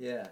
Yeah.